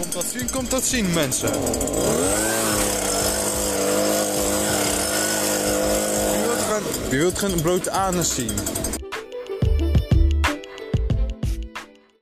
Komt dat zien, komt dat zien mensen. Wie wilt gaan, je wilt gaan blote anus zien?